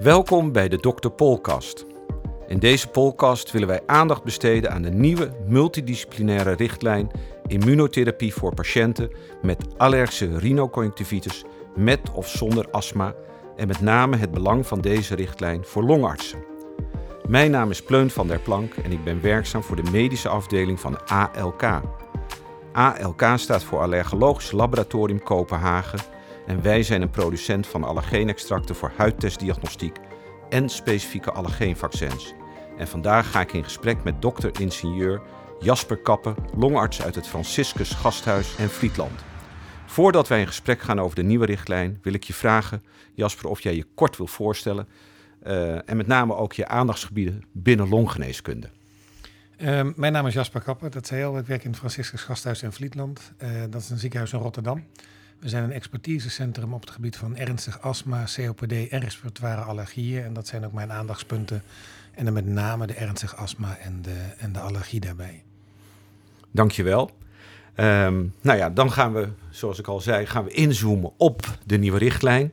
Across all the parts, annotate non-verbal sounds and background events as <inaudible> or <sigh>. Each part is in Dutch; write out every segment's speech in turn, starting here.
Welkom bij de Dr. Polkast. In deze podcast willen wij aandacht besteden aan de nieuwe multidisciplinaire richtlijn immunotherapie voor patiënten met allergische rhinoconjunctivitis met of zonder astma en met name het belang van deze richtlijn voor longartsen. Mijn naam is Pleun van der Plank en ik ben werkzaam voor de medische afdeling van ALK. ALK staat voor Allergologisch Laboratorium Kopenhagen en wij zijn een producent van allergeenextracten voor huidtestdiagnostiek en specifieke allergeenvaccins. En vandaag ga ik in gesprek met dokter-ingenieur Jasper Kappen, longarts uit het Franciscus Gasthuis en Friesland. Voordat wij in gesprek gaan over de nieuwe richtlijn, wil ik je vragen, Jasper, of jij je kort wil voorstellen uh, en met name ook je aandachtsgebieden binnen longgeneeskunde. Uh, mijn naam is Jasper Kappen, dat zei al. Ik werk in het Franciscus Gasthuis in Friesland. Uh, dat is een ziekenhuis in Rotterdam. We zijn een expertisecentrum op het gebied van ernstig astma, COPD en respiratoire allergieën. En dat zijn ook mijn aandachtspunten. En dan met name de ernstig astma en de, en de allergie daarbij. Dankjewel. Um, nou ja, dan gaan we, zoals ik al zei, gaan we inzoomen op de nieuwe richtlijn.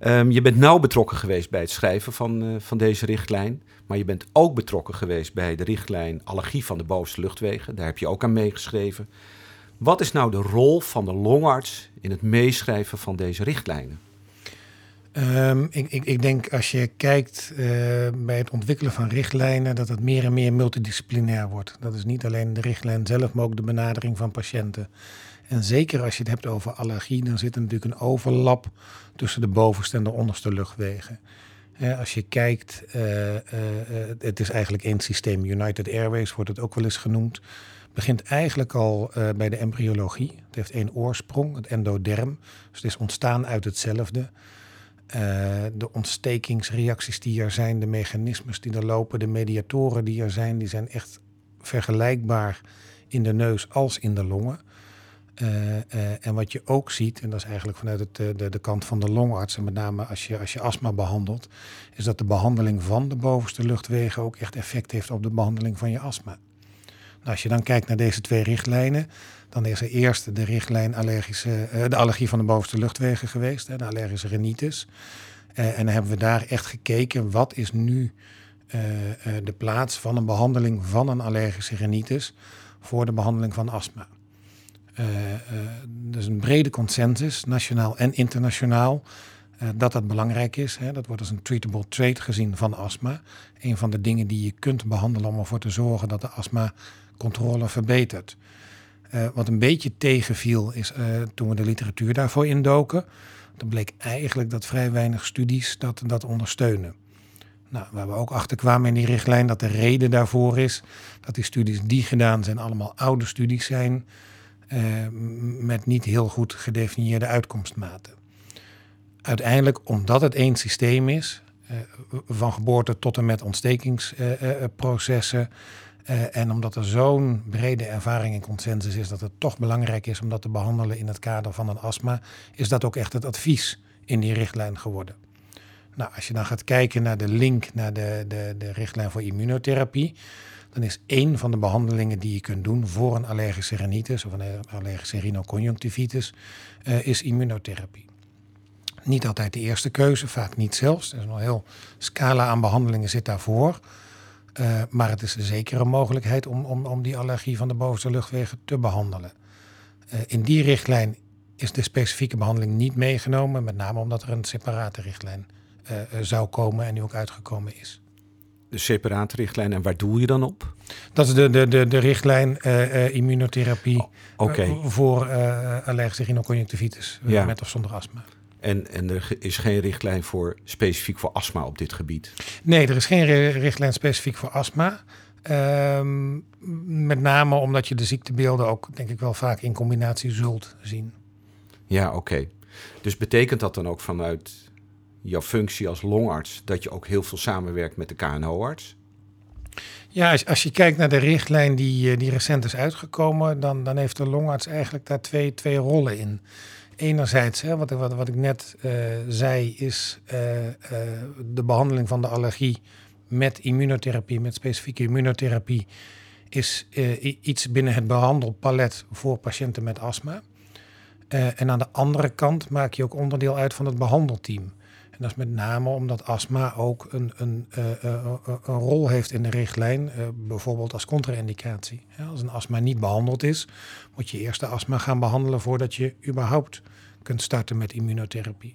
Um, je bent nauw betrokken geweest bij het schrijven van, uh, van deze richtlijn. Maar je bent ook betrokken geweest bij de richtlijn allergie van de bovenste luchtwegen. Daar heb je ook aan meegeschreven. Wat is nou de rol van de longarts in het meeschrijven van deze richtlijnen? Um, ik, ik, ik, denk als je kijkt uh, bij het ontwikkelen van richtlijnen, dat het meer en meer multidisciplinair wordt. Dat is niet alleen de richtlijn zelf, maar ook de benadering van patiënten. En zeker als je het hebt over allergie, dan zit er natuurlijk een overlap tussen de bovenste en de onderste luchtwegen. Als je kijkt, uh, het is eigenlijk één systeem. United Airways wordt het ook wel eens genoemd begint eigenlijk al uh, bij de embryologie. Het heeft één oorsprong, het endoderm. Dus het is ontstaan uit hetzelfde. Uh, de ontstekingsreacties die er zijn, de mechanismes die er lopen, de mediatoren die er zijn, die zijn echt vergelijkbaar in de neus als in de longen. Uh, en wat je ook ziet, en dat is eigenlijk vanuit het, de, de kant van de longarts, en met name als je, als je astma behandelt, is dat de behandeling van de bovenste luchtwegen ook echt effect heeft op de behandeling van je astma. Nou, als je dan kijkt naar deze twee richtlijnen, dan is er eerst de richtlijn allergische, uh, de allergie van de bovenste luchtwegen geweest, de allergische rhinitis. Uh, en dan hebben we daar echt gekeken, wat is nu uh, de plaats van een behandeling van een allergische rhinitis voor de behandeling van astma. is een brede consensus, nationaal en internationaal, dat dat belangrijk is. Dat wordt als een treatable trait gezien van astma. Een van de dingen die je kunt behandelen om ervoor te zorgen dat de astma controle verbeterd. Uh, wat een beetje tegenviel is uh, toen we de literatuur daarvoor indoken. Dan bleek eigenlijk dat vrij weinig studies dat, dat ondersteunen. Nou, waar we ook achter kwamen in die richtlijn dat de reden daarvoor is dat die studies die gedaan zijn allemaal oude studies zijn uh, met niet heel goed gedefinieerde uitkomstmaten. Uiteindelijk, omdat het één systeem is, van geboorte tot en met ontstekingsprocessen, uh, en omdat er zo'n brede ervaring en consensus is dat het toch belangrijk is om dat te behandelen in het kader van een astma, is dat ook echt het advies in die richtlijn geworden. Nou, als je dan gaat kijken naar de link naar de, de, de richtlijn voor immunotherapie, dan is één van de behandelingen die je kunt doen voor een allergische rhinitis of een allergische rhinoconjunctivitis, uh, is immunotherapie. Niet altijd de eerste keuze, vaak niet zelfs. Er is een heel scala aan behandelingen zit daarvoor. Uh, maar het is zeker een mogelijkheid om, om, om die allergie van de bovenste luchtwegen te behandelen. Uh, in die richtlijn is de specifieke behandeling niet meegenomen, met name omdat er een separate richtlijn uh, zou komen en nu ook uitgekomen is. De separate richtlijn, en waar doe je dan op? Dat is de, de, de, de richtlijn immunotherapie oh, okay. voor allergische rhinoconjunctivitis ja. met of zonder astma. En, en er is geen richtlijn voor specifiek voor astma op dit gebied? Nee, er is geen richtlijn specifiek voor astma. Um, met name omdat je de ziektebeelden ook, denk ik wel, vaak in combinatie zult zien. Ja, oké. Okay. Dus betekent dat dan ook vanuit jouw functie als longarts dat je ook heel veel samenwerkt met de KNO-arts? Ja, als, als, je kijkt naar de richtlijn die, eh, die recent is uitgekomen, dan, dan heeft de longarts eigenlijk daar twee, twee rollen in enerzijds, hè, wat, wat, wat ik net uh, zei, is uh, uh, de behandeling van de allergie met immunotherapie, met specifieke immunotherapie, is iets binnen het behandelpalet voor patiënten met astma. en aan de andere kant maak je ook onderdeel uit van het behandelteam. En dat is met name omdat astma ook een, een, een rol heeft in de richtlijn, bijvoorbeeld als contra-indicatie. als een astma niet behandeld is, moet je eerst de astma gaan behandelen voordat je überhaupt kunt starten met immunotherapie.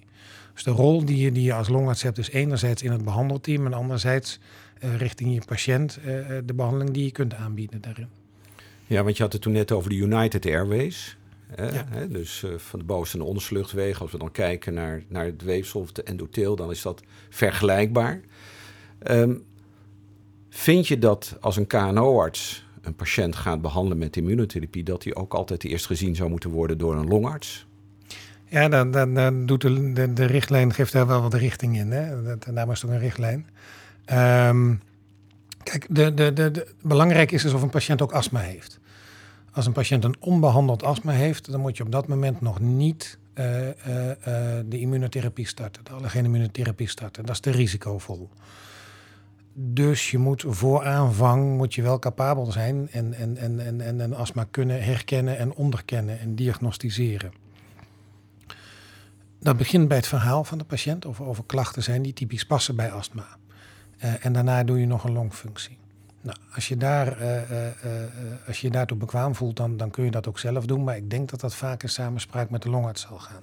Dus de rol die je, die je als longarts hebt is enerzijds in het behandelteam en anderzijds richting je patiënt de behandeling die je kunt aanbieden daarin. Ja, want je had het toen net over de United Airways. Hè, dus uh, van de bovenste en de onderste luchtwegen. Als we dan kijken naar, naar het weefsel of de endoteel, dan is dat vergelijkbaar. Um, vind je dat als een KNO-arts een patiënt gaat behandelen met immunotherapie, dat hij ook altijd eerst gezien zou moeten worden door een longarts? Ja, dan, dan, dan doet de, de, de, richtlijn geeft daar wel wat richting in. Hè? Is het ook een richtlijn. Um, kijk, de, de, de, de, belangrijk is dus of een patiënt ook astma heeft. Als een patiënt een onbehandeld astma heeft, dan moet je op dat moment nog niet uh, uh, de immunotherapie starten, de allergene immunotherapie starten. Dat is te risicovol. Dus je moet voor aanvang moet je wel capabel zijn en, en, en, en, en astma kunnen herkennen en onderkennen en diagnosticeren. Dat begint bij het verhaal van de patiënt of er over klachten zijn die typisch passen bij astma. Uh, en daarna doe je nog een longfunctie. Nou, als je, daar, uh, uh, als je daartoe bekwaam voelt, dan, dan kun je dat ook zelf doen. Maar ik denk dat dat vaak in samenspraak met de longarts zal gaan.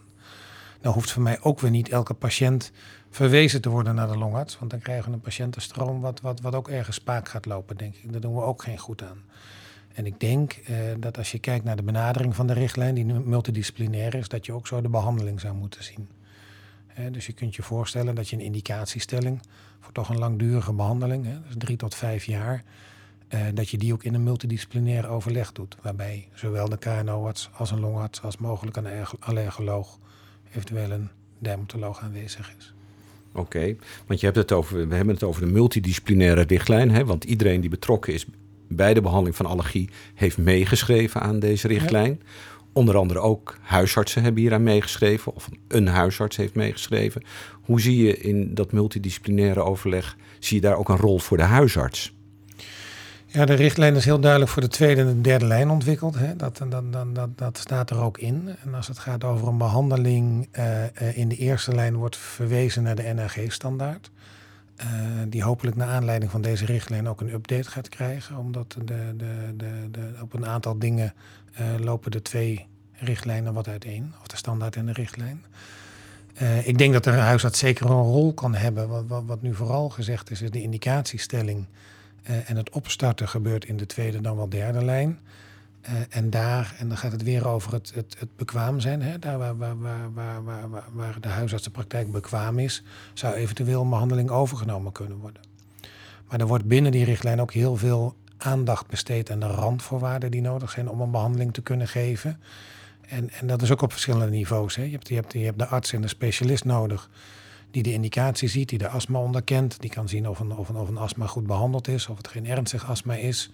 Nou hoeft voor mij ook weer niet elke patiënt verwezen te worden naar de longarts. Want dan krijgen we een patiëntenstroom wat, wat, wat ook ergens spaak gaat lopen, denk ik. Daar doen we ook geen goed aan. En ik denk dat als je kijkt naar de benadering van de richtlijn, die multidisciplinair is, dat je ook zo de behandeling zou moeten zien. Dus je kunt je voorstellen dat je een indicatiestelling voor toch een langdurige behandeling, hè, dus drie tot vijf jaar, eh, dat je die ook in een multidisciplinair overleg doet. Waarbij zowel de KNO-arts als een longarts, als mogelijk een allergoloog, eventueel een dermatoloog aanwezig is. Oké, want je hebt het over, we hebben het over de multidisciplinaire richtlijn. Hè, want iedereen die betrokken is bij de behandeling van allergie heeft meegeschreven aan deze richtlijn. Onder andere ook huisartsen hebben hier aan meegeschreven, of een huisarts heeft meegeschreven. Hoe zie je in dat multidisciplinaire overleg, zie je daar ook een rol voor de huisarts? Ja, de richtlijn is heel duidelijk voor de tweede en de derde lijn ontwikkeld. Hè. Dat, dat, dat, staat er ook in. En als het gaat over een behandeling uh, in de eerste lijn wordt verwezen naar de NAG-standaard. Uh, die hopelijk naar aanleiding van deze richtlijn ook een update gaat krijgen. Omdat de, de, de, op een aantal dingen lopen de twee richtlijnen wat uiteen. Of de standaard en de richtlijn. Uh, ik denk dat de huisarts zeker een rol kan hebben. Wat, wat, nu vooral gezegd is, is de indicatiestelling. en het opstarten gebeurt in de tweede dan wel derde lijn. en daar, en dan gaat het weer over het, het, het bekwaam zijn. Hè? Daar waar, waar, waar, waar, waar, waar de huisartsenpraktijk bekwaam is, zou eventueel een behandeling overgenomen kunnen worden. Maar er wordt binnen die richtlijn ook heel veel aandacht besteed aan de randvoorwaarden die nodig zijn om een behandeling te kunnen geven. En, en dat is ook op verschillende niveaus. Hè. Je, hebt, je, hebt, je hebt de arts en de specialist nodig die de indicatie ziet, die de astma onderkent, die kan zien of een, of een, of een astma goed behandeld is, of het geen ernstig astma is.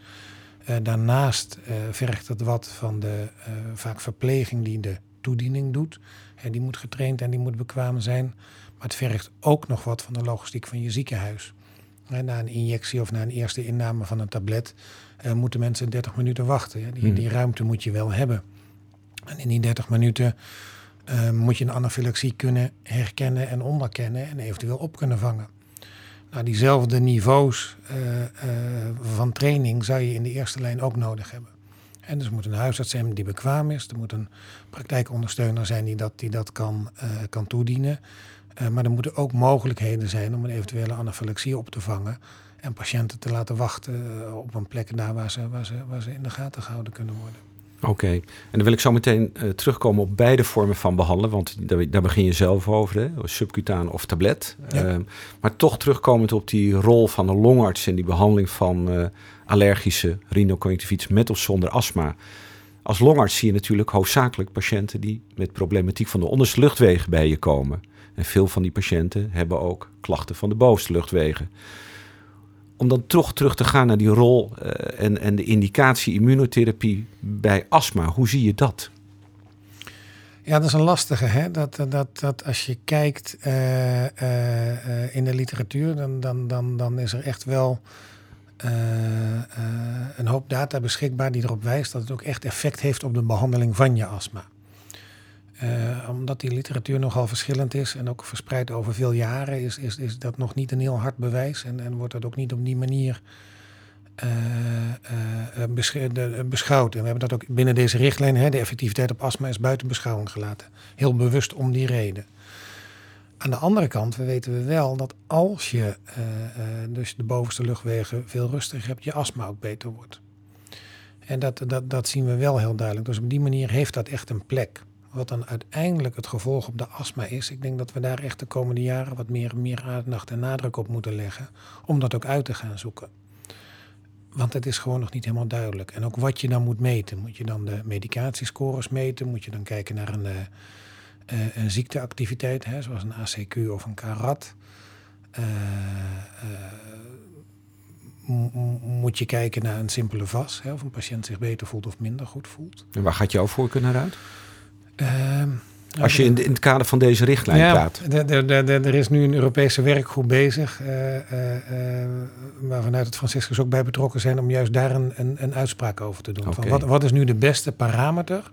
Uh, daarnaast uh, vergt het wat van de uh, vaak verpleging die de toediening doet. En die moet getraind en die moet bekwaam zijn. Maar het vergt ook nog wat van de logistiek van je ziekenhuis na een injectie of na een eerste inname van een tablet uh, moeten mensen 30 minuten wachten. Ja. Die, hmm. die, ruimte moet je wel hebben. En in die 30 minuten uh, moet je een anafylaxie kunnen herkennen en onderkennen en eventueel op kunnen vangen. Nou, diezelfde niveaus uh, van training zou je in de eerste lijn ook nodig hebben. En dus er moet een huisarts zijn die bekwaam is. Er moet een praktijkondersteuner zijn die dat, die dat kan, kan toedienen. Uh, maar er moeten ook mogelijkheden zijn om een eventuele anafylaxie op te vangen. En patiënten te laten wachten uh, op een plek daar waar ze, waar, ze, waar ze in de gaten gehouden kunnen worden. Oké, en dan wil ik zo meteen uh, terugkomen op beide vormen van behandelen, want daar, daar begin je zelf over, hè? subcutaan of tablet. Ja. Ehm, maar toch terugkomend op die rol van de longarts in die behandeling van allergische rhinoconjunctivitis met of zonder astma. Als longarts zie je natuurlijk hoofdzakelijk patiënten die met problematiek van de onderste luchtwegen bij je komen. En veel van die patiënten hebben ook klachten van de bovenste luchtwegen. Om dan toch terug te gaan naar die rol uh, en, en de indicatie immunotherapie bij astma, hoe zie je dat? Ja, dat is een lastige. Hè? Dat, dat, dat als je kijkt uh, in de literatuur, dan, dan, dan, dan is er echt wel een hoop data beschikbaar die erop wijst dat het ook echt effect heeft op de behandeling van je astma. Omdat die literatuur nogal verschillend is en ook verspreid over veel jaren, is, is, is dat nog niet een heel hard bewijs. En, en wordt dat ook niet op die manier beschouwd. En we hebben dat ook binnen deze richtlijn, hè, de effectiviteit op astma is buiten beschouwing gelaten. Heel bewust om die reden. Aan de andere kant weten we wel dat als je dus de bovenste luchtwegen veel rustiger hebt, je astma ook beter wordt. En dat, dat, dat zien we wel heel duidelijk. Dus op die manier heeft dat echt een plek. Wat dan uiteindelijk het gevolg op de astma is, ik denk dat we daar echt de komende jaren wat meer, meer aandacht en nadruk op moeten leggen. Om dat ook uit te gaan zoeken. Want het is gewoon nog niet helemaal duidelijk. En ook wat je dan moet meten. Moet je dan de medicatiescores meten? Moet je dan kijken naar een, uh, een ziekteactiviteit, hè, zoals een ACQ of een CARAT? Uh, moet je kijken naar een simpele VAS. Hè, of een patiënt zich beter voelt of minder goed voelt. En waar gaat jouw voorkeur naar uit? Uh, Als je in, in, het kader van deze richtlijn ja, praat. Er is nu een Europese werkgroep bezig. Uh, uh, waar vanuit het Franciscus ook bij betrokken zijn. om juist daar een, een, een uitspraak over te doen. Okay. Van wat, wat is nu de beste parameter.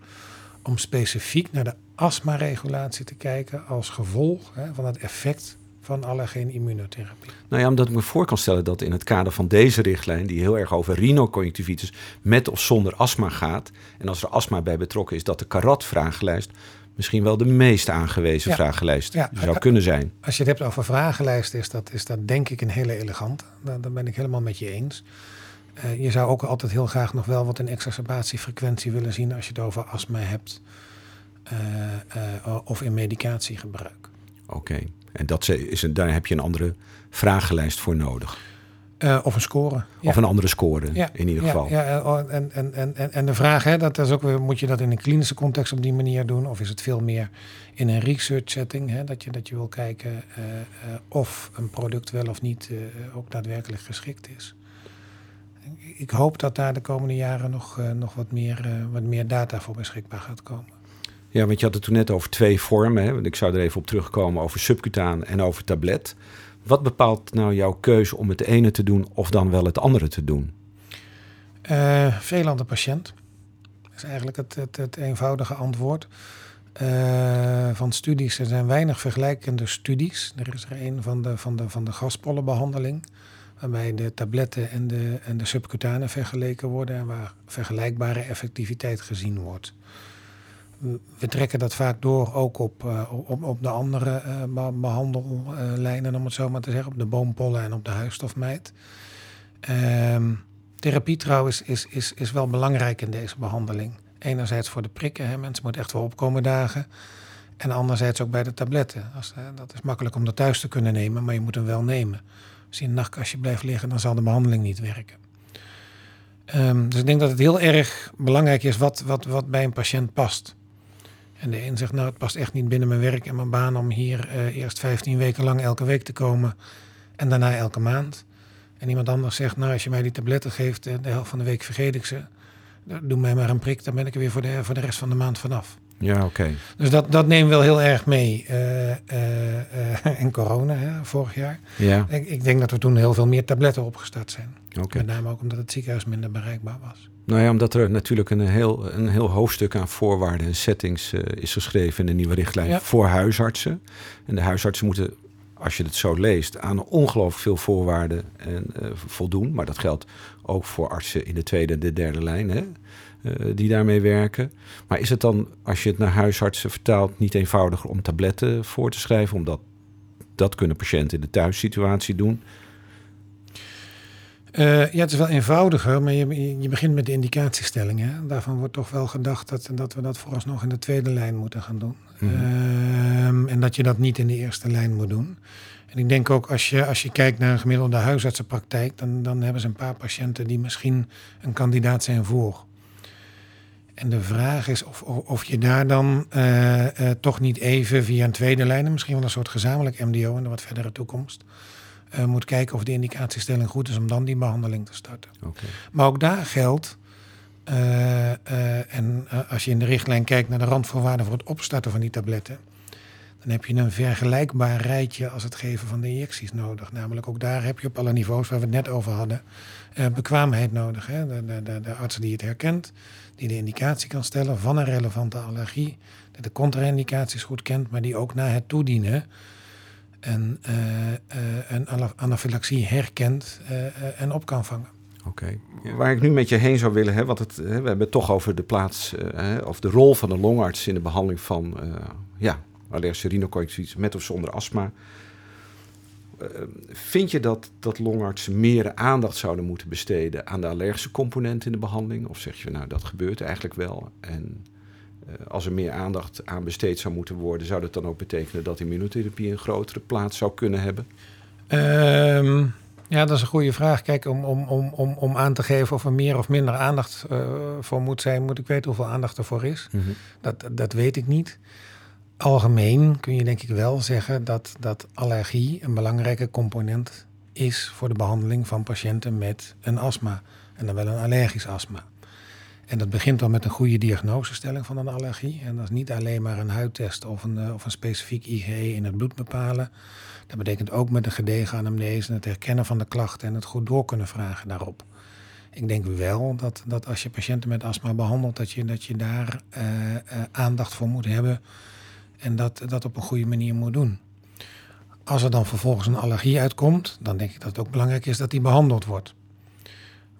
om specifiek naar de astma-regulatie te kijken. als gevolg hè, van het effect van allergeen immunotherapie. Nou ja, omdat ik me voor kan stellen dat in het kader van deze richtlijn, die heel erg over rhinoconjunctivitis met of zonder astma gaat, en als er astma bij betrokken is, dat de karat-vragenlijst misschien wel de meest aangewezen ja, vragenlijst ja, zou kunnen zijn. Als je het hebt over vragenlijst, is dat, is dat denk ik een hele elegante. Daar, ben ik helemaal met je eens. Uh, je zou ook altijd heel graag nog wel wat een exacerbatiefrequentie willen zien als je het over astma hebt. Uh, uh, of in medicatiegebruik. Oké. En dat is een, daar heb je een andere vragenlijst voor nodig. Uh, of een score. Of een andere score, ja. in ieder geval. Ja, oh, en, en, en, en de vraag, hè, dat is ook weer, moet je dat in een klinische context op die manier doen? Of is het veel meer in een research setting? Hè, dat, je, dat je wil kijken uh, uh, of een product wel of niet ook daadwerkelijk geschikt is. Ik hoop dat daar de komende jaren nog, nog wat, meer, wat meer data voor beschikbaar gaat komen. Ja, want je had het toen net over twee vormen. Hè? Ik zou er even op terugkomen over subcutaan en over tablet. Wat bepaalt nou jouw keuze om het ene te doen of dan wel het andere te doen? Uh, veel aan de patiënt. Dat is eigenlijk het, het, het eenvoudige antwoord. Uh, van studies, er zijn weinig vergelijkende studies. Er is er een van de, van de, van de gaspollenbehandeling, waarbij de tabletten en de, en de subcutanen vergeleken worden en waar vergelijkbare effectiviteit gezien wordt we trekken dat vaak door ook op, uh, op, op de andere uh, behandellijnen, om het zo maar te zeggen, op de boompollen en op de huisstofmijt. Um, therapie trouwens is, is, is wel belangrijk in deze behandeling. Enerzijds voor de prikken, hè, mensen moeten echt wel opkomen dagen. En anderzijds ook bij de tabletten. Als, uh, dat is makkelijk om dat thuis te kunnen nemen, maar je moet hem wel nemen. Als je in een nachtkastje blijft liggen, dan zal de behandeling niet werken. Um, dus ik denk dat het heel erg belangrijk is wat, wat, wat bij een patiënt past. En de een zegt, nou het past echt niet binnen mijn werk en mijn baan om hier uh, eerst 15 weken lang elke week te komen en daarna elke maand. En iemand anders zegt, nou als je mij die tabletten geeft, uh, de helft van de week vergeet ik ze. Doe mij maar een prik, dan ben ik er weer voor de, voor de rest van de maand vanaf. Ja, oké. Dus dat, dat nemen we wel heel erg mee. <laughs> Uh, en corona, hè, vorig jaar. Ja. Ik, ik, denk dat we toen heel veel meer tabletten opgestart zijn. Okay. Met name ook omdat het ziekenhuis minder bereikbaar was. Nou ja, omdat er natuurlijk een heel, een heel hoofdstuk aan voorwaarden en settings uh, is geschreven in de nieuwe richtlijn ja. voor huisartsen. En de huisartsen moeten, als je het zo leest, aan ongelooflijk veel voorwaarden en, uh, voldoen. Maar dat geldt ook voor artsen in de tweede en de derde lijn, hè, uh, die daarmee werken. Maar is het dan, als je het naar huisartsen vertaalt, niet eenvoudiger om tabletten voor te schrijven? Omdat dat kunnen patiënten in de thuissituatie doen. Uh, ja, het is wel eenvoudiger, maar je, je begint met de indicatiestelling. Hè? Daarvan wordt toch wel gedacht dat, dat we dat vooralsnog in de tweede lijn moeten gaan doen. Mm -hmm. uh, en dat je dat niet in de eerste lijn moet doen. En ik denk ook als je, als je kijkt naar een gemiddelde huisartsenpraktijk, dan, dan hebben ze een paar patiënten die misschien een kandidaat zijn voor. En de vraag is of, of, of je daar dan uh, toch niet even via een tweede lijn, misschien wel een soort gezamenlijk MDO in de wat verdere toekomst, uh, moet kijken of de indicatiestelling goed is om dan die behandeling te starten. Okay. Maar ook daar geldt, uh, uh, en als je in de richtlijn kijkt naar de randvoorwaarden voor het opstarten van die tabletten, dan heb je een vergelijkbaar rijtje als het geven van de injecties nodig. Namelijk ook daar heb je op alle niveaus waar we het net over hadden, bekwaamheid nodig. Hè? De, de, de, de arts die het herkent, die de indicatie kan stellen van een relevante allergie, die de contra-indicaties goed kent, maar die ook na het toedienen een, uh, een anafylaxie herkent en op kan vangen. Oké. Waar ik nu met je heen zou willen, hè, want het, hè, we hebben het toch over de plaats hè, of de rol van de longarts in de behandeling van ja, allergische rhinoconjunctivitis met of zonder astma. Uh, vind je dat, dat longartsen meer aandacht zouden moeten besteden aan de allergische component in de behandeling? Of zeg je, nou, dat gebeurt eigenlijk wel. En als er meer aandacht aan besteed zou moeten worden, zou dat dan ook betekenen dat immunotherapie een grotere plaats zou kunnen hebben? Um, ja, dat is een goede vraag. Kijk, om, om, om, om, om aan te geven of er meer of minder aandacht uh, voor moet zijn, moet ik weten hoeveel aandacht ervoor is. Mm -hmm. dat, dat weet ik niet algemeen kun je denk ik wel zeggen dat, dat allergie een belangrijke component is voor de behandeling van patiënten met een astma. En dan wel een allergisch astma. En dat begint al met een goede diagnosestelling van een allergie. En dat is niet alleen maar een huidtest of een, eh, of een specifiek IgE in het bloed bepalen. Dat betekent ook met een gedegen anamnese het herkennen van de klachten en het goed door kunnen vragen daarop. Ik denk wel dat, dat als je patiënten met astma behandelt, dat je, dat je daar uh, uh, aandacht voor moet hebben en dat, dat op een goede manier moet doen. Als er dan vervolgens een allergie uitkomt, dan denk ik dat het ook belangrijk is dat die behandeld wordt.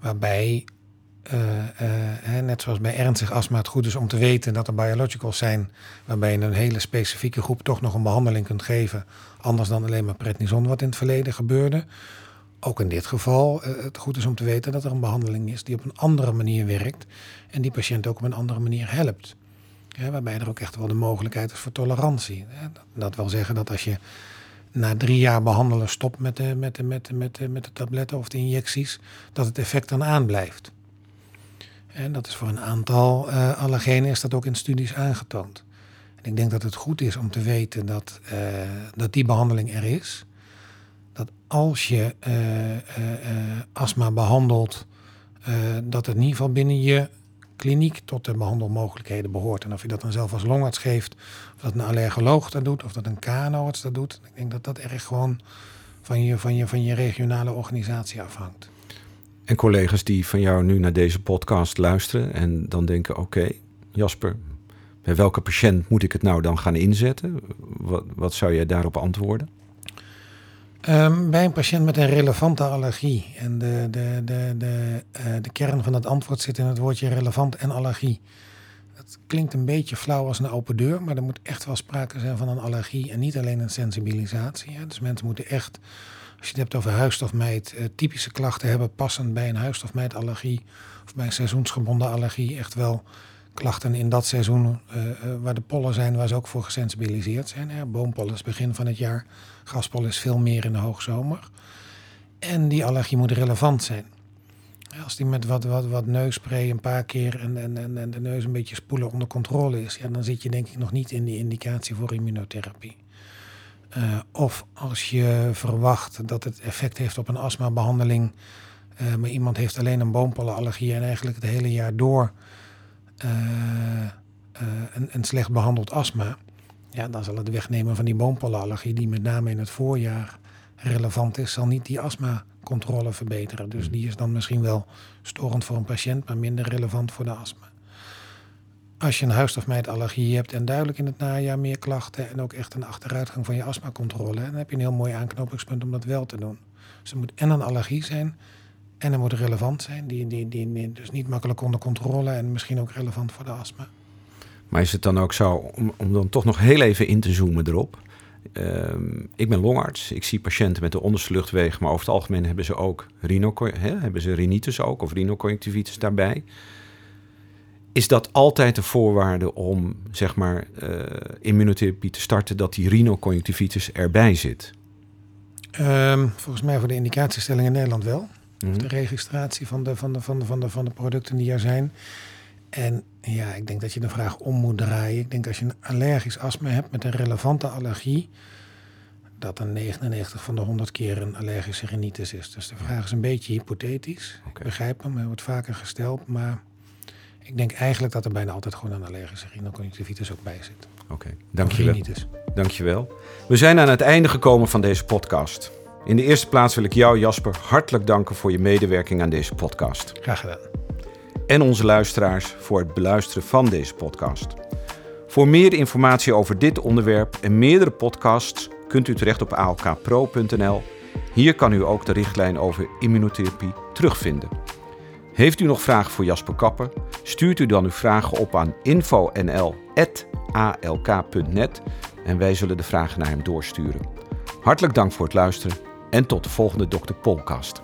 Waarbij, uh, uh, net zoals bij ernstig astma, het goed is om te weten dat er biologicals zijn, waarbij je een hele specifieke groep toch nog een behandeling kunt geven, anders dan alleen maar prednison, wat in het verleden gebeurde. Ook in dit geval uh, het goed is om te weten dat er een behandeling is die op een andere manier werkt en die patiënt ook op een andere manier helpt waarbij er ook echt wel de mogelijkheid is voor tolerantie. Dat, dat wil zeggen dat als je na drie jaar behandelen stopt met de, met, de, met, de, met, de, met de tabletten of de injecties, dat het effect dan aanblijft. En dat is voor een aantal uh, allergenen is dat ook in studies aangetoond. En ik denk dat het goed is om te weten dat, uh, dat die behandeling er is. Dat als je uh, astma behandelt, dat het in ieder geval binnen je kliniek tot de behandelmogelijkheden behoort. En of je dat dan zelf als longarts geeft, of dat een allergoloog dat doet, of dat een KNO-arts dat doet. Ik denk dat dat erg gewoon van je, van je, van je regionale organisatie afhangt. En collega's die van jou nu naar deze podcast luisteren en dan denken: oké, Jasper, bij welke patiënt moet ik het nou dan gaan inzetten? Wat, wat zou jij daarop antwoorden? Um, bij een patiënt met een relevante allergie. En de, de, de, de, uh, de kern van het antwoord zit in het woordje relevant en allergie. Het klinkt een beetje flauw als een open deur, maar er moet echt wel sprake zijn van een allergie en niet alleen een sensibilisatie. Hè. Dus mensen moeten echt, als je het hebt over huisstofmijt, uh, typische klachten hebben passend bij een huisstofmijtallergie of bij een seizoensgebonden allergie. Echt wel klachten in dat seizoen uh, waar de pollen zijn, waar ze ook voor gesensibiliseerd zijn. Hè. Boompollen is begin van het jaar, gaspollen is veel meer in de hoogzomer. En die allergie moet relevant zijn. Als die met wat, wat, wat neusspray een paar keer en, en, en de neus een beetje spoelen onder controle is, ja, dan zit je denk ik nog niet in die indicatie voor immunotherapie. Uh, of als je verwacht dat het effect heeft op een astmabehandeling, uh, maar iemand heeft alleen een boompollenallergie en eigenlijk het hele jaar door uh, een, een, slecht behandeld astma, ja, dan zal het wegnemen van die boompollenallergie, die met name in het voorjaar relevant is, zal niet die astmacontrole verbeteren. Dus die is dan misschien wel storend voor een patiënt, maar minder relevant voor de astma. Als je een huisstofmijtallergie hebt en duidelijk in het najaar meer klachten en ook echt een achteruitgang van je astmacontrole, dan heb je een heel mooi aanknopingspunt om dat wel te doen. Dus moet en een allergie zijn en er moet relevant zijn, die, die, die, dus niet makkelijk onder controle en misschien ook relevant voor de astma. Maar is het dan ook zo, om, dan toch nog heel even in te zoomen erop. Uh, ik ben longarts, ik zie patiënten met de onderste luchtwegen, maar over het algemeen hebben ze ook rhino, hè, hebben ze rhinitis ook, of rhinoconjunctivitis daarbij. Is dat altijd de voorwaarde om zeg maar uh, immunotherapie te starten, dat die rhinoconjunctivitis erbij zit? Um, volgens mij voor de indicatiestelling in Nederland wel. Mm-hmm. De registratie van de, van, de, van, de, van, de, van de producten die er zijn. En ja, ik denk dat je de vraag om moet draaien. Ik denk als je een allergisch astma hebt met een relevante allergie, dat dan 99 van de 100 keer een allergische rhinitis is. Dus de vraag is een beetje hypothetisch. Okay. Ik begrijp hem, hij wordt vaker gesteld, maar ik denk eigenlijk dat er bijna altijd gewoon een allergische rhinoconjunctivitis ook bij zit. Oké, dankjewel. Rhinitis. Dankjewel. We zijn aan het einde gekomen van deze podcast. In de eerste plaats wil ik jou, Jasper, hartelijk danken voor je medewerking aan deze podcast. Graag gedaan. En onze luisteraars voor het beluisteren van deze podcast. Voor meer informatie over dit onderwerp en meerdere podcasts kunt u terecht op alkpro.nl. Hier kan u ook de richtlijn over immunotherapie terugvinden. Heeft u nog vragen voor Jasper Kapper? Stuurt u dan uw vragen op aan info.nl.alk.net en wij zullen de vragen naar hem doorsturen. Hartelijk dank voor het luisteren en tot de volgende Dr. Polcast.